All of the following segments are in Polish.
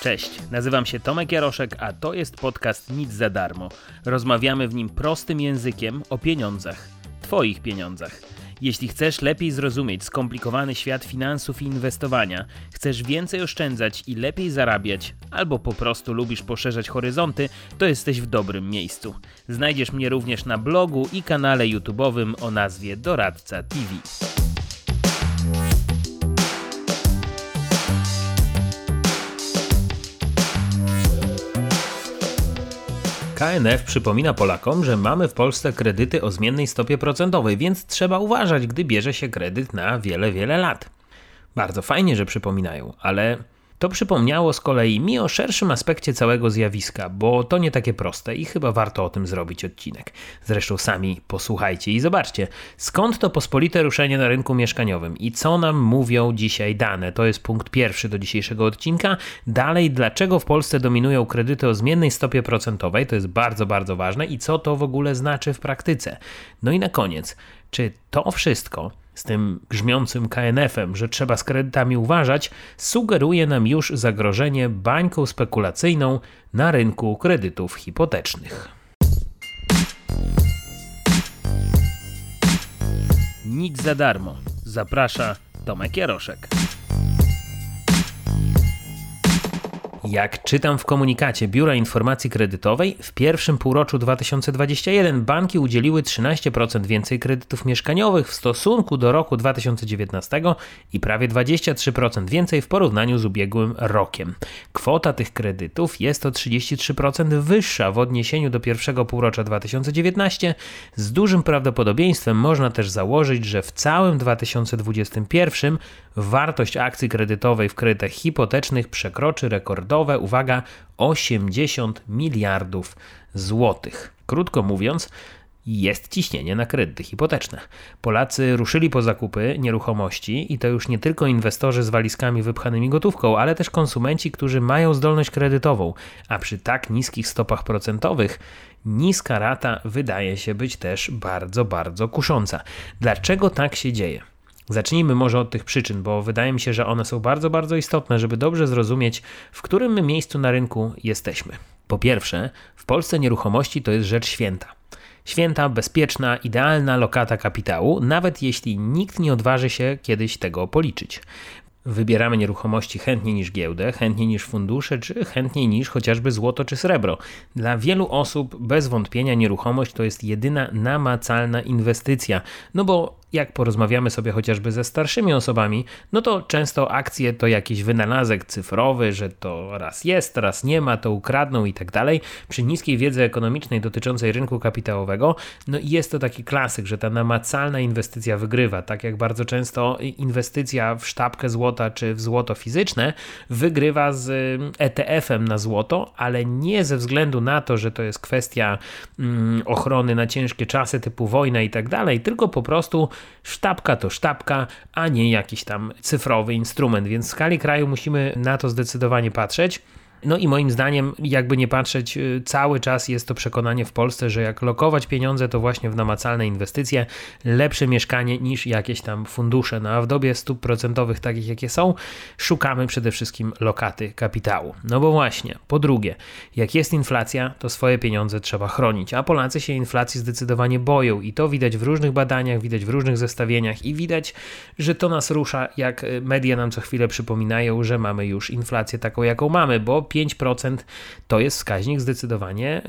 Cześć, nazywam się Tomek Jaroszek, a to jest podcast Nic za darmo. Rozmawiamy w nim prostym językiem o pieniądzach, Twoich pieniądzach. Jeśli chcesz lepiej zrozumieć skomplikowany świat finansów i inwestowania, chcesz więcej oszczędzać i lepiej zarabiać, albo po prostu lubisz poszerzać horyzonty, to jesteś w dobrym miejscu. Znajdziesz mnie również na blogu i kanale YouTube'owym o nazwie Doradca TV. KNF przypomina Polakom, że mamy w Polsce kredyty o zmiennej stopie procentowej, więc trzeba uważać, gdy bierze się kredyt na wiele, wiele lat. Bardzo fajnie, że przypominają, ale to przypomniało z kolei mi o szerszym aspekcie całego zjawiska, bo to nie takie proste i chyba warto o tym zrobić odcinek. Zresztą sami posłuchajcie i zobaczcie, skąd to pospolite ruszenie na rynku mieszkaniowym i co nam mówią dzisiaj dane. To jest punkt pierwszy do dzisiejszego odcinka. Dalej, dlaczego w Polsce dominują kredyty o zmiennej stopie procentowej, to jest bardzo, bardzo ważne i co to w ogóle znaczy w praktyce. No i na koniec, czy to wszystko z tym grzmiącym KNF-em, że trzeba z kredytami uważać, sugeruje nam już zagrożenie bańką spekulacyjną na rynku kredytów hipotecznych. Nic za darmo. Zaprasza Tomek Jaroszek. Jak czytam w komunikacie Biura Informacji Kredytowej, w pierwszym półroczu 2021 banki udzieliły 13% więcej kredytów mieszkaniowych w stosunku do roku 2019 i prawie 23% więcej w porównaniu z ubiegłym rokiem. Kwota tych kredytów jest o 33% wyższa w odniesieniu do pierwszego półrocza 2019. Z dużym prawdopodobieństwem można też założyć, że w całym 2021 wartość akcji kredytowej w kredytach hipotecznych przekroczy uwaga, 80 miliardów złotych. Krótko mówiąc, jest ciśnienie na kredyty hipoteczne. Polacy ruszyli po zakupy nieruchomości i to już nie tylko inwestorzy z walizkami wypchanymi gotówką, ale też konsumenci, którzy mają zdolność kredytową, a przy tak niskich stopach procentowych niska rata wydaje się być też bardzo, bardzo kusząca. Dlaczego tak się dzieje? Zacznijmy może od tych przyczyn, bo wydaje mi się, że one są bardzo, bardzo istotne, żeby dobrze zrozumieć, w którym miejscu na rynku jesteśmy. Po pierwsze, w Polsce nieruchomości to jest rzecz święta. Święta, bezpieczna, idealna lokata kapitału, nawet jeśli nikt nie odważy się kiedyś tego policzyć. Wybieramy nieruchomości chętniej niż giełdę, chętniej niż fundusze, czy chętniej niż chociażby złoto czy srebro. Dla wielu osób bez wątpienia nieruchomość to jest jedyna namacalna inwestycja, no bo jak porozmawiamy sobie chociażby ze starszymi osobami, no to często akcje to jakiś wynalazek cyfrowy, że to raz jest, raz nie ma, to ukradną i tak dalej. Przy niskiej wiedzy ekonomicznej dotyczącej rynku kapitałowego, no jest to taki klasyk, że ta namacalna inwestycja wygrywa, tak jak bardzo często inwestycja w sztabkę złota czy w złoto fizyczne wygrywa z ETF-em na złoto, ale nie ze względu na to, że to jest kwestia mm, ochrony na ciężkie czasy typu wojna i tak dalej, tylko po prostu Sztabka to sztabka, a nie jakiś tam cyfrowy instrument, więc w skali kraju musimy na to zdecydowanie patrzeć. No i moim zdaniem, jakby nie patrzeć, y, cały czas jest to przekonanie w Polsce, że jak lokować pieniądze, to właśnie w namacalne inwestycje, lepsze mieszkanie niż jakieś tam fundusze. No a w dobie stóp procentowych takich jakie są, szukamy przede wszystkim lokaty kapitału. No bo właśnie, po drugie, jak jest inflacja, to swoje pieniądze trzeba chronić, a Polacy się inflacji zdecydowanie boją i to widać w różnych badaniach, widać w różnych zestawieniach i widać, że to nas rusza, jak y, media nam co chwilę przypominają, że mamy już inflację taką, jaką mamy, bo 5% to jest wskaźnik zdecydowanie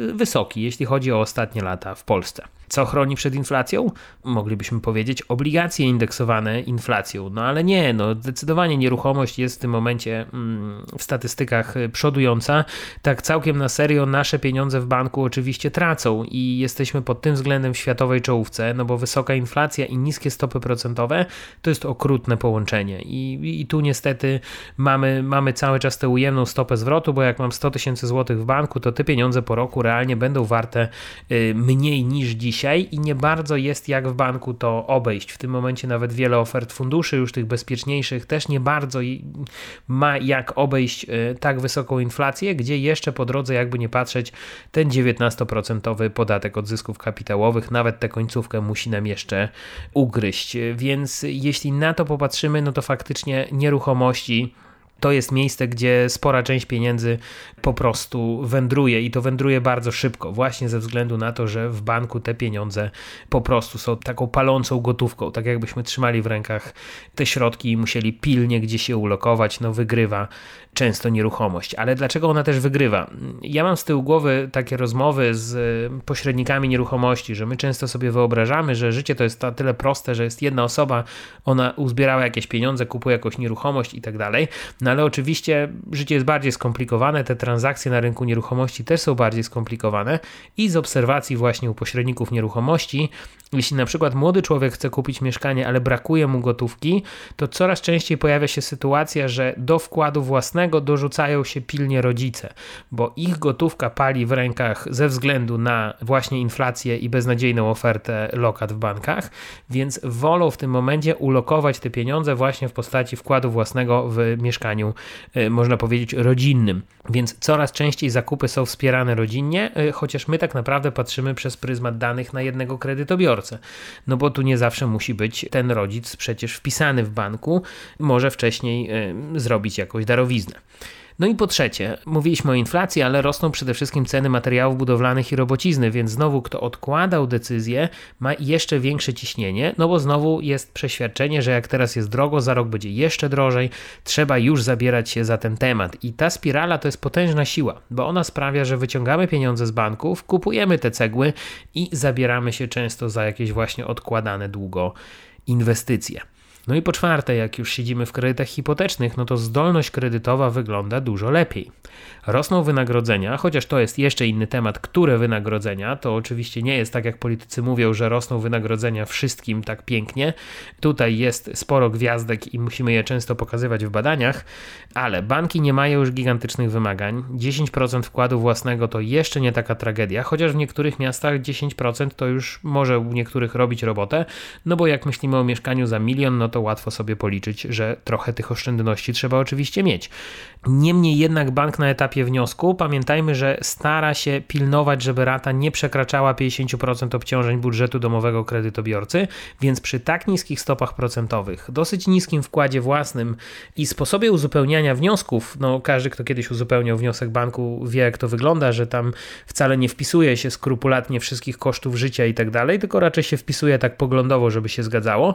y, wysoki, jeśli chodzi o ostatnie lata w Polsce. Co chroni przed inflacją? Moglibyśmy powiedzieć obligacje indeksowane inflacją, no ale nie, no zdecydowanie nieruchomość jest w tym momencie mm, w statystykach y, przodująca. Tak całkiem na serio nasze pieniądze w banku oczywiście tracą i jesteśmy pod tym względem w światowej czołówce, no bo wysoka inflacja i niskie stopy procentowe to jest okrutne połączenie i, i tu niestety mamy, mamy cały czas tę ujemną stopę zwrotu, bo jak mam 100 tysięcy złotych w banku, to te pieniądze po roku realnie będą warte y, mniej niż dzisiaj i nie bardzo jest jak w banku to obejść. W tym momencie nawet wiele ofert funduszy, już tych bezpieczniejszych, też nie bardzo ma jak obejść e, tak wysoką inflację, gdzie jeszcze po drodze, jakby nie patrzeć, ten 19% podatek od zysków kapitałowych, nawet tę końcówkę musi nam jeszcze ugryźć. Więc jeśli na to popatrzymy, no to faktycznie nieruchomości to jest miejsce, gdzie spora część pieniędzy po prostu wędruje i to wędruje bardzo szybko, właśnie ze względu na to, że w banku te pieniądze po prostu są taką palącą gotówką, tak jakbyśmy trzymali w rękach te środki i musieli pilnie gdzieś się ulokować, no wygrywa często nieruchomość. Ale dlaczego ona też wygrywa? Ja mam z tyłu głowy takie rozmowy z pośrednikami nieruchomości, że my często sobie wyobrażamy, że życie to jest na tyle proste, że jest jedna osoba, ona uzbierała jakieś pieniądze, kupuje jakąś nieruchomość i tak dalej. No ale oczywiście życie jest bardziej skomplikowane, te transakcje na rynku nieruchomości też są bardziej skomplikowane i z obserwacji właśnie u pośredników nieruchomości, jeśli na przykład młody człowiek chce kupić mieszkanie, ale brakuje mu gotówki, to coraz częściej pojawia się sytuacja, że do wkładu własnego dorzucają się pilnie rodzice, bo ich gotówka pali w rękach ze względu na właśnie inflację i beznadziejną ofertę lokat w bankach, więc wolą w tym momencie ulokować te pieniądze właśnie w postaci wkładu własnego w e, można powiedzieć, rodzinnym. Więc coraz częściej zakupy są wspierane rodzinnie, e, chociaż my tak naprawdę patrzymy przez pryzmat danych na jednego kredytobiorcę. No bo tu nie zawsze musi być ten rodzic przecież wpisany w banku, może wcześniej e, zrobić jakąś darowiznę. No i po trzecie, mówiliśmy o inflacji, ale rosną przede wszystkim ceny materiałów budowlanych i robocizny, więc znowu kto odkładał decyzję, ma jeszcze większe ciśnienie, no bo znowu jest przeświadczenie, że jak teraz jest drogo, za rok będzie jeszcze drożej, trzeba już zabierać się za ten temat. I ta spirala to jest potężna siła, bo ona sprawia, że wyciągamy pieniądze z banków, kupujemy te cegły i zabieramy się często za jakieś właśnie odkładane długo inwestycje. No i po czwarte, jak już siedzimy w kredytach hipotecznych, no to zdolność kredytowa wygląda dużo lepiej. Rosną wynagrodzenia, chociaż to jest jeszcze inny temat, które wynagrodzenia, to oczywiście nie jest tak jak politycy mówią, że rosną wynagrodzenia wszystkim tak pięknie. Tutaj jest sporo gwiazdek i musimy je często pokazywać w badaniach, ale banki nie mają już gigantycznych wymagań. 10% wkładu własnego to jeszcze nie taka tragedia, chociaż w niektórych miastach 10% to już może u niektórych robić robotę, no bo jak myślimy o mieszkaniu za milion, no to łatwo sobie policzyć, że trochę tych oszczędności trzeba oczywiście mieć. Niemniej jednak bank na etapie wniosku, pamiętajmy, że stara się pilnować, żeby rata nie przekraczała 50% obciążeń budżetu domowego kredytobiorcy, więc przy tak niskich stopach procentowych, dosyć niskim wkładzie własnym i sposobie uzupełniania wniosków, no każdy, kto kiedyś uzupełniał wniosek banku, wie jak to wygląda, że tam wcale nie wpisuje się skrupulatnie wszystkich kosztów życia i tak dalej, tylko raczej się wpisuje tak poglądowo, żeby się zgadzało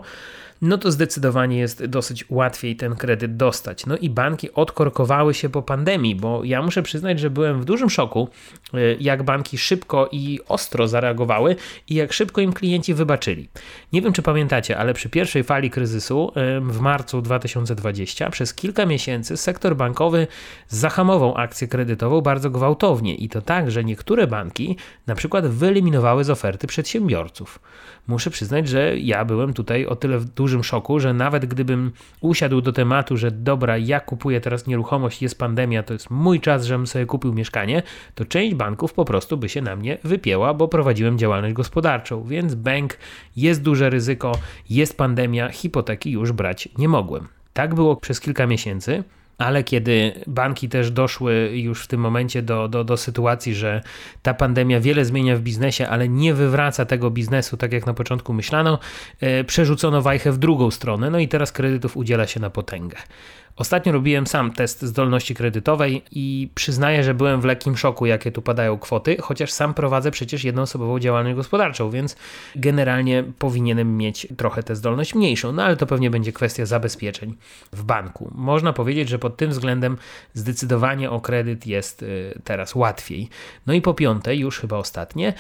no to zdecydowanie jest dosyć łatwiej ten kredyt dostać. No i banki odkorkowały się po pandemii, bo ja muszę przyznać, że byłem w dużym szoku, y, jak banki szybko i ostro zareagowały i jak szybko im klienci wybaczyli. Nie wiem, czy pamiętacie, ale przy pierwszej fali kryzysu w marcu 2020 przez kilka miesięcy sektor bankowy zahamował akcję kredytową bardzo gwałtownie i to tak, że niektóre banki na przykład wyeliminowały z oferty przedsiębiorców muszę przyznać, że ja byłem tutaj o tyle w dużym szoku, że nawet gdybym usiadł do tematu, że dobra, ja kupuję teraz nieruchomość, jest pandemia, to jest mój czas, żebym sobie kupił mieszkanie, to część banków po prostu by się na mnie wypięła, bo prowadziłem działalność gospodarczą, więc bank jest duże ryzyko, jest pandemia, hipoteki już brać nie mogłem. Tak było przez kilka miesięcy ale kiedy banki też doszły już w tym momencie do, do, do sytuacji, że ta pandemia wiele zmienia w biznesie, ale nie wywraca tego biznesu tak jak na początku myślano, e, przerzucono wajchę w drugą stronę, no i teraz kredytów udziela się na potęgę. Ostatnio robiłem sam test zdolności kredytowej i przyznaję, że byłem w lekkim szoku, jakie tu padają kwoty, chociaż sam prowadzę przecież jednoosobową działalność gospodarczą, więc generalnie powinienem mieć trochę tę zdolność mniejszą, no ale to pewnie będzie kwestia zabezpieczeń w banku. Można powiedzieć, że pod tym względem zdecydowanie o kredyt jest y, teraz łatwiej. No i po piąte, już chyba ostatnie,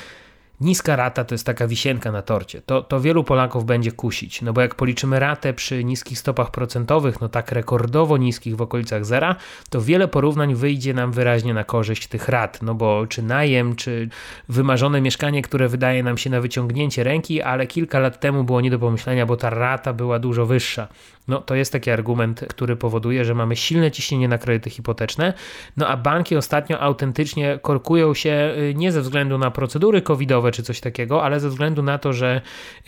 Niska rata to jest taka wisienka na torcie. To, to wielu Polaków będzie kusić, no bo jak policzymy ratę przy niskich stopach procentowych, no tak rekordowo niskich w okolicach zera, to wiele porównań wyjdzie nam wyraźnie na korzyść tych rat, no bo czy najem, czy wymarzone mieszkanie, które wydaje nam się na wyciągnięcie ręki, ale kilka lat temu było nie do pomyślenia, bo ta rata była dużo wyższa. No to jest taki argument, który powoduje, że mamy silne ciśnienie na kredyty hipoteczne, no a banki ostatnio autentycznie korkują się y, nie ze względu na procedury covidowe czy coś takiego, ale ze względu na to, że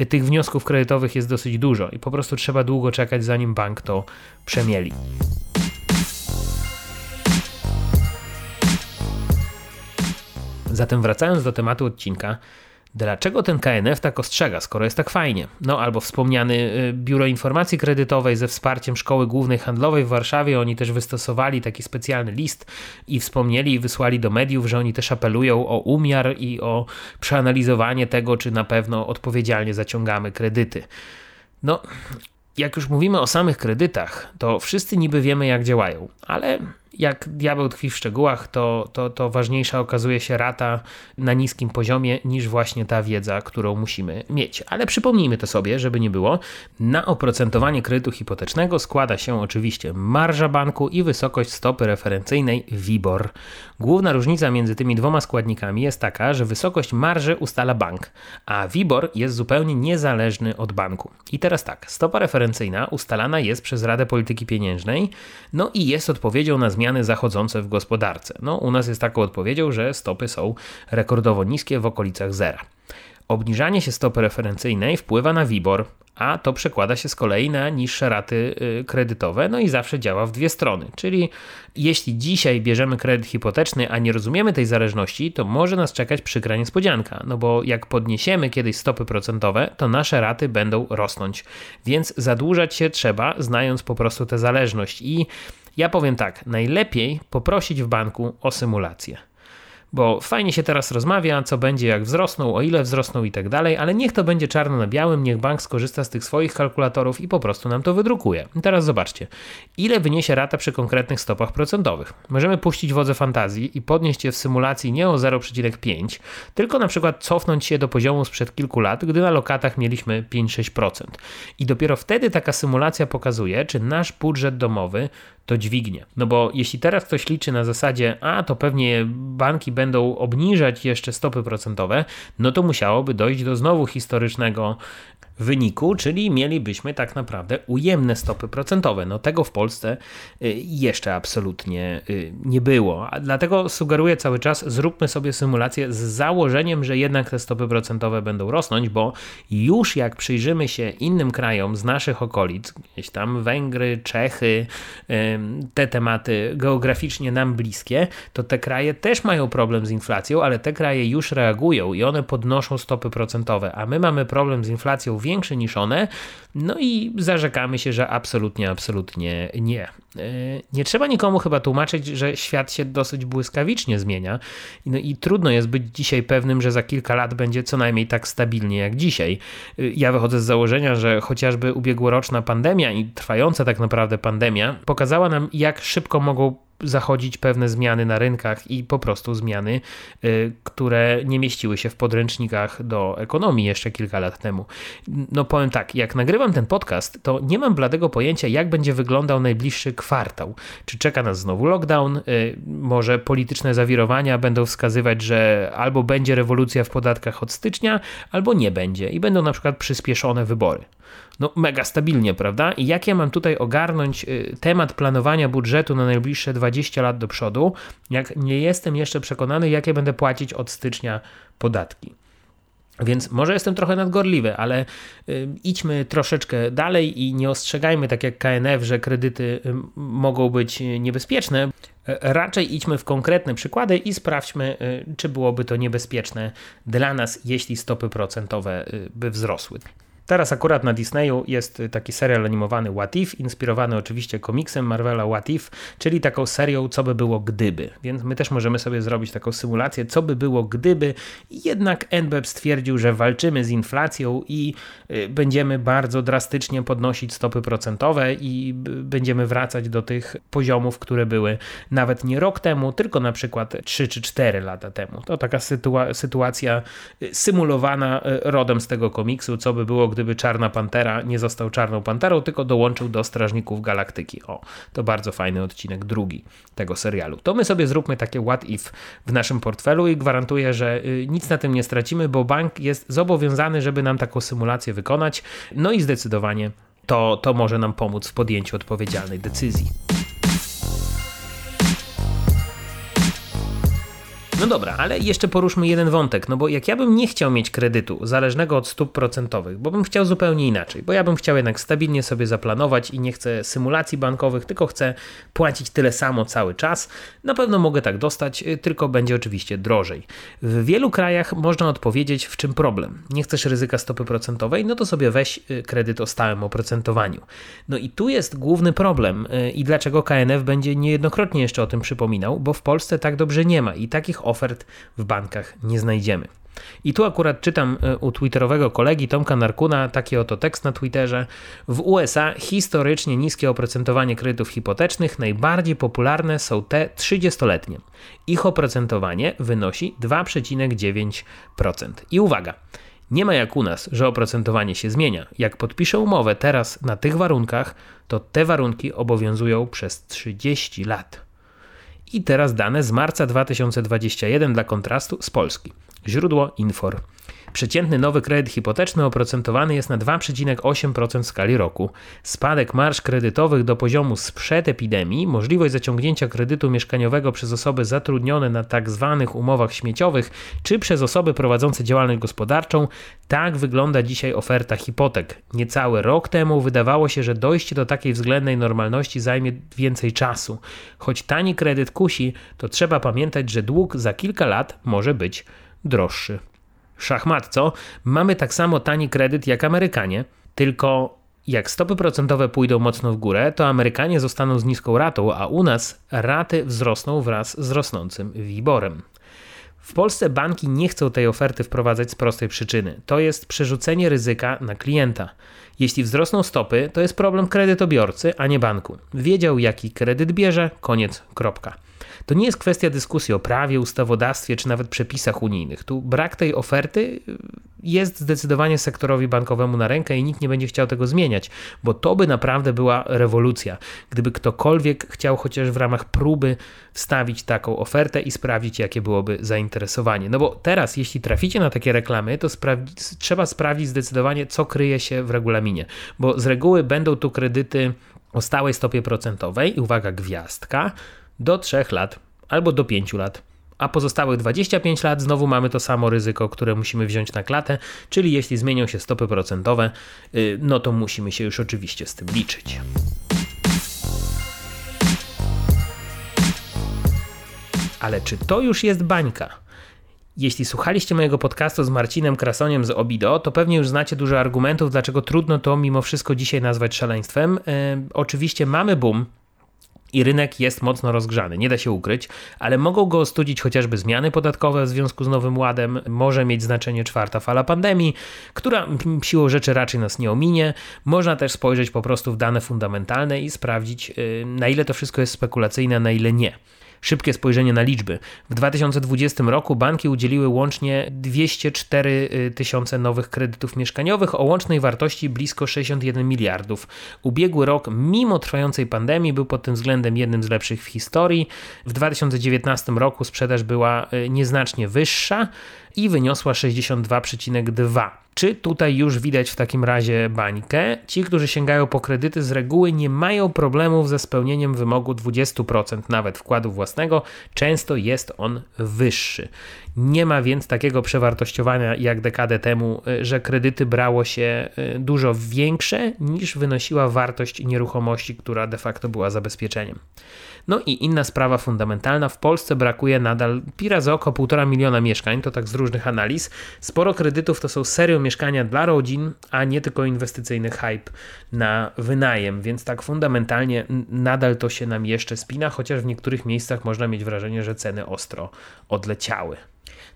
tych wniosków kredytowych jest dosyć dużo i po prostu trzeba długo czekać, zanim bank to przemieli. Zatem wracając do tematu odcinka, Dlaczego ten KNF tak ostrzega, skoro jest tak fajnie? No albo wspomniany y, Biuro Informacji Kredytowej ze wsparciem Szkoły Głównej Handlowej w Warszawie, oni też wystosowali taki specjalny list i wspomnieli i wysłali do mediów, że oni też apelują o umiar i o przeanalizowanie tego, czy na pewno odpowiedzialnie zaciągamy kredyty. No, jak już mówimy o samych kredytach, to wszyscy niby wiemy, jak działają, ale jak diabeł tkwi w szczegółach, to, to, to ważniejsza okazuje się rata na niskim poziomie niż właśnie ta wiedza, którą musimy mieć. Ale przypomnijmy to sobie, żeby nie było. Na oprocentowanie kredytu hipotecznego składa się oczywiście marża banku i wysokość stopy referencyjnej WIBOR. Główna różnica między tymi dwoma składnikami jest taka, że wysokość marży ustala bank, a WIBOR jest zupełnie niezależny od banku. I teraz tak, stopa referencyjna ustalana jest przez Radę Polityki Pieniężnej, no i jest odpowiedzią na zmianę zmiany zachodzące w gospodarce. No, u nas jest taką odpowiedzią, że stopy są rekordowo niskie w okolicach zera. Obniżanie się stopy referencyjnej wpływa na WIBOR, a to przekłada się z kolei na niższe raty y, kredytowe, no i zawsze działa w dwie strony. Czyli jeśli dzisiaj bierzemy kredyt hipoteczny, a nie rozumiemy tej zależności, to może nas czekać przykra niespodzianka, no bo jak podniesiemy kiedyś stopy procentowe, to nasze raty będą rosnąć. Więc zadłużać się trzeba, znając po prostu tę zależność i ja powiem tak, najlepiej poprosić w banku o symulację bo fajnie się teraz rozmawia, co będzie, jak wzrosną, o ile wzrosną i tak dalej, ale niech to będzie czarno na białym, niech bank skorzysta z tych swoich kalkulatorów i po prostu nam to wydrukuje. I teraz zobaczcie, ile wyniesie rata przy konkretnych stopach procentowych. Możemy puścić wodze fantazji i podnieść je w symulacji nie o 0,5, tylko na przykład cofnąć się do poziomu sprzed kilku lat, gdy na lokatach mieliśmy 5-6%. I dopiero wtedy taka symulacja pokazuje, czy nasz budżet domowy to dźwignie. No bo jeśli teraz ktoś liczy na zasadzie, a to pewnie banki będą obniżać jeszcze stopy procentowe, no to musiałoby dojść do znowu historycznego wyniku, czyli mielibyśmy tak naprawdę ujemne stopy procentowe. No tego w Polsce y, jeszcze absolutnie y, nie było. Dlatego sugeruję cały czas, zróbmy sobie symulację z założeniem, że jednak te stopy procentowe będą rosnąć, bo już jak przyjrzymy się innym krajom z naszych okolic, gdzieś tam Węgry, Czechy, te tematy geograficznie nam bliskie, to te kraje też mają problem z inflacją, ale te kraje już reagują i one podnoszą stopy procentowe, a my mamy problem z inflacją większy niż one, no i zarzekamy się, że absolutnie, absolutnie nie. E, nie trzeba nikomu chyba tłumaczyć, że świat się dosyć błyskawicznie zmienia no i trudno jest być dzisiaj pewnym, że za kilka lat będzie co najmniej tak stabilnie jak dzisiaj. E, ja wychodzę z założenia, że chociażby ubiegłoroczna pandemia i trwająca tak naprawdę pandemia pokazała nam, jak szybko mogą zachodzić pewne zmiany na rynkach i po prostu zmiany, y, które nie mieściły się w podręcznikach do ekonomii jeszcze kilka lat temu. No powiem tak, jak nagrywam ten podcast, to nie mam bladego pojęcia, jak będzie wyglądał najbliższy kwartał. Czy czeka nas znowu lockdown? Y, może polityczne zawirowania będą wskazywać, że albo będzie rewolucja w podatkach od stycznia, albo nie będzie i będą na przykład przyspieszone wybory no mega stabilnie, prawda? I jak ja mam tutaj ogarnąć y, temat planowania budżetu na najbliższe 20 lat do przodu, jak nie jestem jeszcze przekonany, jakie będę płacić od stycznia podatki. Więc może jestem trochę nadgorliwy, ale y, idźmy troszeczkę dalej i nie ostrzegajmy, tak jak KNF, że kredyty y, mogą być niebezpieczne. Raczej idźmy w konkretne przykłady i sprawdźmy, czy byłoby to niebezpieczne dla nas, jeśli stopy procentowe by wzrosły. Teraz akurat na Disneyu jest taki serial animowany What If, inspirowany oczywiście komiksem Marvela What If, czyli taką serią co by było gdyby. Więc my też możemy sobie zrobić taką symulację, co by było gdyby jednak NBEP stwierdził, że walczymy z inflacją i y, będziemy bardzo drastycznie podnosić stopy procentowe i będziemy wracać do tych poziomów, które były nawet nie rok temu, tylko na przykład 3 czy 4 lata temu. To taka sytua sytuacja y, symulowana y, rodem z tego komiksu, co by było gdyby Czarna Pantera nie został Czarną Panterą, tylko dołączył do Strażników Galaktyki. O, to bardzo fajny odcinek drugi tego serialu. To my sobie zróbmy takie what if w naszym portfelu i gwarantuję, że y, nic na tym nie stracimy, bo bank jest zobowiązany, żeby nam taką symulację wykonać. No i zdecydowanie to, to może nam pomóc w podjęciu odpowiedzialnej decyzji. No dobra, ale jeszcze poruszmy jeden wątek, no bo jak ja bym nie chciał mieć kredytu zależnego od stóp procentowych, bo bym chciał zupełnie inaczej, bo ja bym chciał jednak stabilnie sobie zaplanować i nie chcę symulacji bankowych, tylko chcę płacić tyle samo cały czas, na pewno mogę tak dostać, y, tylko będzie oczywiście drożej. W wielu krajach można odpowiedzieć, w czym problem. Nie chcesz ryzyka stopy procentowej, no to sobie weź y, kredyt o stałym oprocentowaniu. No i tu jest główny problem y, i dlaczego KNF będzie niejednokrotnie jeszcze o tym przypominał, bo w Polsce tak dobrze nie ma i takich ofert w bankach nie znajdziemy. I tu akurat czytam e, u twitterowego kolegi Tomka Narkuna taki oto tekst na Twitterze. W USA historycznie niskie oprocentowanie kredytów hipotecznych najbardziej popularne są te 30-letnie. Ich oprocentowanie wynosi 2,9%. I uwaga, nie ma jak u nas, że oprocentowanie się zmienia. Jak podpiszę umowę teraz na tych warunkach, to te warunki obowiązują przez 30 lat. I teraz dane z marca 2021 dla kontrastu z Polski. Źródło Infor. Przeciętny nowy kredyt hipoteczny oprocentowany jest na 2,8% w skali roku. Spadek marsz kredytowych do poziomu sprzed epidemii, możliwość zaciągnięcia kredytu mieszkaniowego przez osoby zatrudnione na tzw. Tak umowach śmieciowych czy przez osoby prowadzące działalność gospodarczą, tak wygląda dzisiaj oferta hipotek. Niecały rok temu wydawało się, że dojście do takiej względnej normalności zajmie więcej czasu. Choć tani kredyt kusi, to trzeba pamiętać, że dług za kilka lat może być droższy. Szachmat, co? Mamy tak samo tani kredyt jak Amerykanie, tylko jak stopy procentowe pójdą mocno w górę, to Amerykanie zostaną z niską ratą, a u nas raty wzrosną wraz z rosnącym wiborem. W Polsce banki nie chcą tej oferty wprowadzać z prostej przyczyny. To jest przerzucenie ryzyka na klienta. Jeśli wzrosną stopy, to jest problem kredytobiorcy, a nie banku. Wiedział, jaki kredyt bierze, koniec, kropka. To nie jest kwestia dyskusji o prawie, ustawodawstwie czy nawet przepisach unijnych. Tu brak tej oferty y, jest zdecydowanie sektorowi bankowemu na rękę i nikt nie będzie chciał tego zmieniać, bo to by naprawdę była rewolucja. Gdyby ktokolwiek chciał chociaż w ramach próby wstawić taką ofertę i sprawdzić, jakie byłoby zainteresowanie. No bo teraz, jeśli traficie na takie reklamy, to trzeba sprawdzić zdecydowanie, co kryje się w regulaminie, bo z reguły będą tu kredyty o stałej stopie procentowej i uwaga, gwiazdka do 3 lat albo do 5 lat. A pozostałych 25 lat znowu mamy to samo ryzyko, które musimy wziąć na klatę, czyli jeśli zmienią się stopy procentowe, y, no to musimy się już oczywiście z tym liczyć. Ale czy to już jest bańka? Jeśli słuchaliście mojego podcastu z Marcinem Krasoniem z Obido, to pewnie już znacie dużo argumentów, dlaczego trudno to mimo wszystko dzisiaj nazwać szaleństwem. Yy, oczywiście mamy boom i rynek jest mocno rozgrzany, nie da się ukryć, ale mogą go ostudzić chociażby zmiany podatkowe w związku z Nowym Ładem, może mieć znaczenie czwarta fala pandemii, która siłą rzeczy raczej nas nie ominie. Można też spojrzeć po prostu w dane fundamentalne i sprawdzić, y, na ile to wszystko jest spekulacyjne, na ile nie. Szybkie spojrzenie na liczby. W 2020 roku banki udzieliły łącznie 204 y, tysiące nowych kredytów mieszkaniowych o łącznej wartości blisko 61 miliardów. Ubiegły rok, mimo trwającej pandemii, był pod tym względem jednym z lepszych w historii. W 2019 roku sprzedaż była y, nieznacznie wyższa i wyniosła 62,2. Czy tutaj już widać w takim razie bańkę? Ci, którzy sięgają po kredyty z reguły nie mają problemów ze spełnieniem wymogu 20% nawet wkładu własnego, często jest on wyższy. Nie ma więc takiego przewartościowania jak dekadę temu, y, że kredyty brało się y, dużo większe niż wynosiła wartość nieruchomości, która de facto była zabezpieczeniem. No i inna sprawa fundamentalna, w Polsce brakuje nadal pi razy oko 1,5 miliona mieszkań, to tak z różnych analiz. Sporo kredytów to są serio mieszkania dla rodzin, a nie tylko inwestycyjny hype na wynajem, więc tak fundamentalnie nadal to się nam jeszcze spina, chociaż w niektórych miejscach można mieć wrażenie, że ceny ostro odleciały.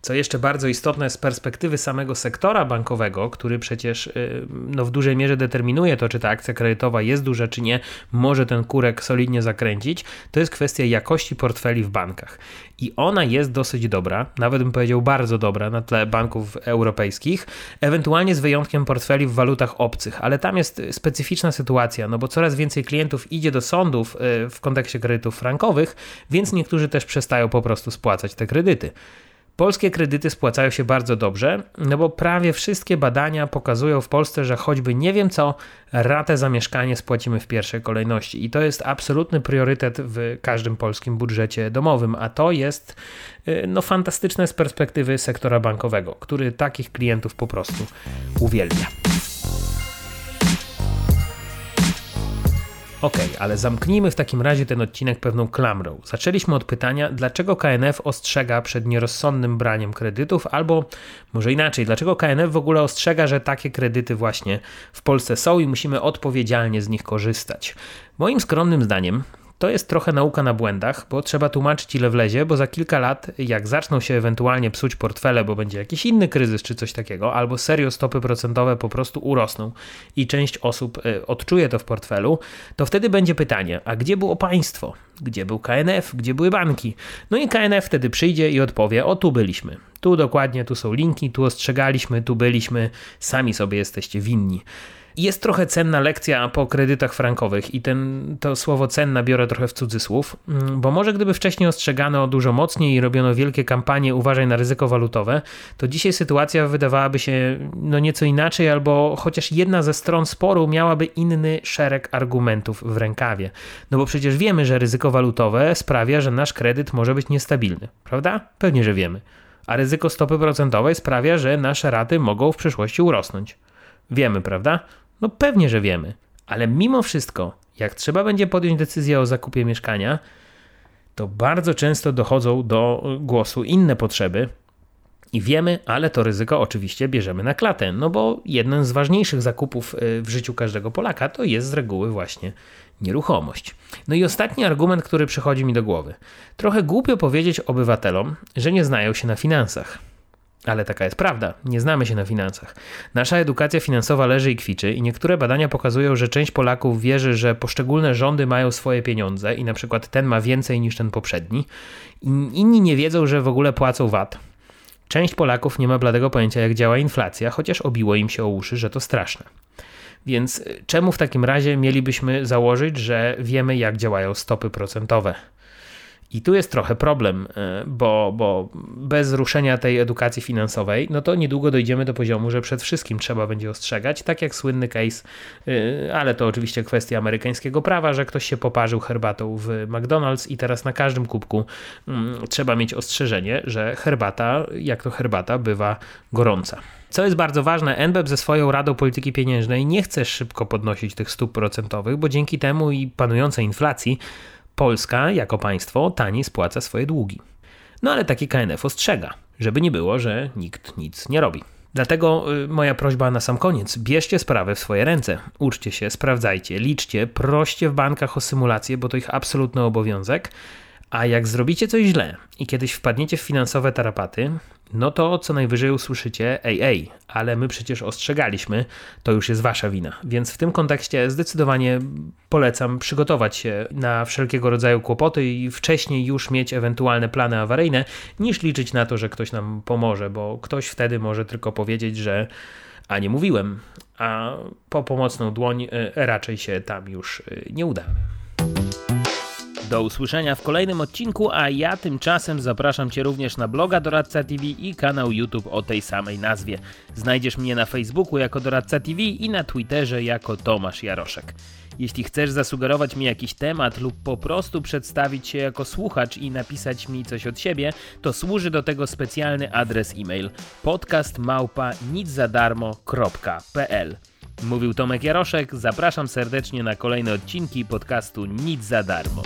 Co jeszcze bardzo istotne z perspektywy samego sektora bankowego, który przecież y, no, w dużej mierze determinuje to, czy ta akcja kredytowa jest duża, czy nie, może ten kurek solidnie zakręcić, to jest kwestia jakości portfeli w bankach. I ona jest dosyć dobra, nawet bym powiedział bardzo dobra na tle banków europejskich, ewentualnie z wyjątkiem portfeli w walutach obcych, ale tam jest specyficzna sytuacja, no bo coraz więcej klientów idzie do sądów y, w kontekście kredytów frankowych, więc niektórzy też przestają po prostu spłacać te kredyty. Polskie kredyty spłacają się bardzo dobrze, no bo prawie wszystkie badania pokazują w Polsce, że choćby nie wiem co, ratę za mieszkanie spłacimy w pierwszej kolejności. I to jest absolutny priorytet w każdym polskim budżecie domowym, a to jest y, no, fantastyczne z perspektywy sektora bankowego, który takich klientów po prostu uwielbia. Ok, ale zamknijmy w takim razie ten odcinek pewną klamrą. Zaczęliśmy od pytania, dlaczego KNF ostrzega przed nierozsądnym braniem kredytów, albo może inaczej, dlaczego KNF w ogóle ostrzega, że takie kredyty właśnie w Polsce są i musimy odpowiedzialnie z nich korzystać. Moim skromnym zdaniem to jest trochę nauka na błędach, bo trzeba tłumaczyć ile wlezie, bo za kilka lat, jak zaczną się ewentualnie psuć portfele, bo będzie jakiś inny kryzys czy coś takiego, albo serio stopy procentowe po prostu urosną i część osób y, odczuje to w portfelu, to wtedy będzie pytanie, a gdzie było państwo? Gdzie był KNF? Gdzie były banki? No i KNF wtedy przyjdzie i odpowie, o tu byliśmy. Tu dokładnie, tu są linki, tu ostrzegaliśmy, tu byliśmy, sami sobie jesteście winni. Jest trochę cenna lekcja po kredytach frankowych i ten, to słowo cenna biorę trochę w cudzysłów, mm, bo może gdyby wcześniej ostrzegano dużo mocniej i robiono wielkie kampanie uważaj na ryzyko walutowe, to dzisiaj sytuacja wydawałaby się no nieco inaczej, albo chociaż jedna ze stron sporu miałaby inny szereg argumentów w rękawie. No bo przecież wiemy, że ryzyko walutowe sprawia, że nasz kredyt może być niestabilny, prawda? Pewnie, że wiemy. A ryzyko stopy procentowej sprawia, że nasze raty mogą w przyszłości urosnąć. Wiemy, prawda? No pewnie, że wiemy. Ale mimo wszystko, jak trzeba będzie podjąć decyzję o zakupie mieszkania, to bardzo często dochodzą do głosu inne potrzeby. I wiemy, ale to ryzyko oczywiście bierzemy na klatę, no bo jeden z ważniejszych zakupów y, w życiu każdego Polaka to jest z reguły właśnie nieruchomość. No i ostatni argument, który przychodzi mi do głowy. Trochę głupio powiedzieć obywatelom, że nie znają się na finansach. Ale taka jest prawda, nie znamy się na finansach. Nasza edukacja finansowa leży i kwiczy i niektóre badania pokazują, że część Polaków wierzy, że poszczególne rządy mają swoje pieniądze i na przykład ten ma więcej niż ten poprzedni. Inni nie wiedzą, że w ogóle płacą VAT. Część Polaków nie ma bladego pojęcia, jak działa inflacja, chociaż obiło im się o uszy, że to straszne. Więc czemu w takim razie mielibyśmy założyć, że wiemy, jak działają stopy procentowe? I tu jest trochę problem, e, bo, bo bez ruszenia tej edukacji finansowej, no to niedługo dojdziemy do poziomu, że przed wszystkim trzeba będzie ostrzegać, tak jak słynny case, e, ale to oczywiście kwestia amerykańskiego prawa, że ktoś się poparzył herbatą w McDonald's i teraz na każdym kubku mm, trzeba mieć ostrzeżenie, że herbata, jak to herbata, bywa gorąca. Co jest bardzo ważne, NBEP ze swoją Radą Polityki Pieniężnej nie chce szybko podnosić tych stóp procentowych, bo dzięki temu i panującej inflacji Polska jako państwo taniej spłaca swoje długi. No ale taki KNF ostrzega, żeby nie było, że nikt nic nie robi. Dlatego y, moja prośba na sam koniec: bierzcie sprawę w swoje ręce. Uczcie się, sprawdzajcie, liczcie, proście w bankach o symulację, bo to ich absolutny obowiązek. A jak zrobicie coś źle i kiedyś wpadniecie w finansowe tarapaty, no to co najwyżej usłyszycie ej, ale my przecież ostrzegaliśmy, to już jest wasza wina. Więc w tym kontekście zdecydowanie polecam przygotować się na wszelkiego rodzaju kłopoty i wcześniej już mieć ewentualne plany awaryjne, niż liczyć na to, że ktoś nam pomoże, bo ktoś wtedy może tylko powiedzieć, że a nie mówiłem, a po pomocną dłoń e, raczej się tam już e, nie udamy. Do usłyszenia w kolejnym odcinku, a ja tymczasem zapraszam Cię również na bloga Doradca TV i kanał YouTube o tej samej nazwie. Znajdziesz mnie na Facebooku jako Doradca TV i na Twitterze jako Tomasz Jaroszek. Jeśli chcesz zasugerować mi jakiś temat lub po prostu przedstawić się jako słuchacz i napisać mi coś od siebie, to służy do tego specjalny adres e-mail podcastmałpa.niczadarmo.pl Mówił Tomek Jaroszek, zapraszam serdecznie na kolejne odcinki podcastu Nic za darmo.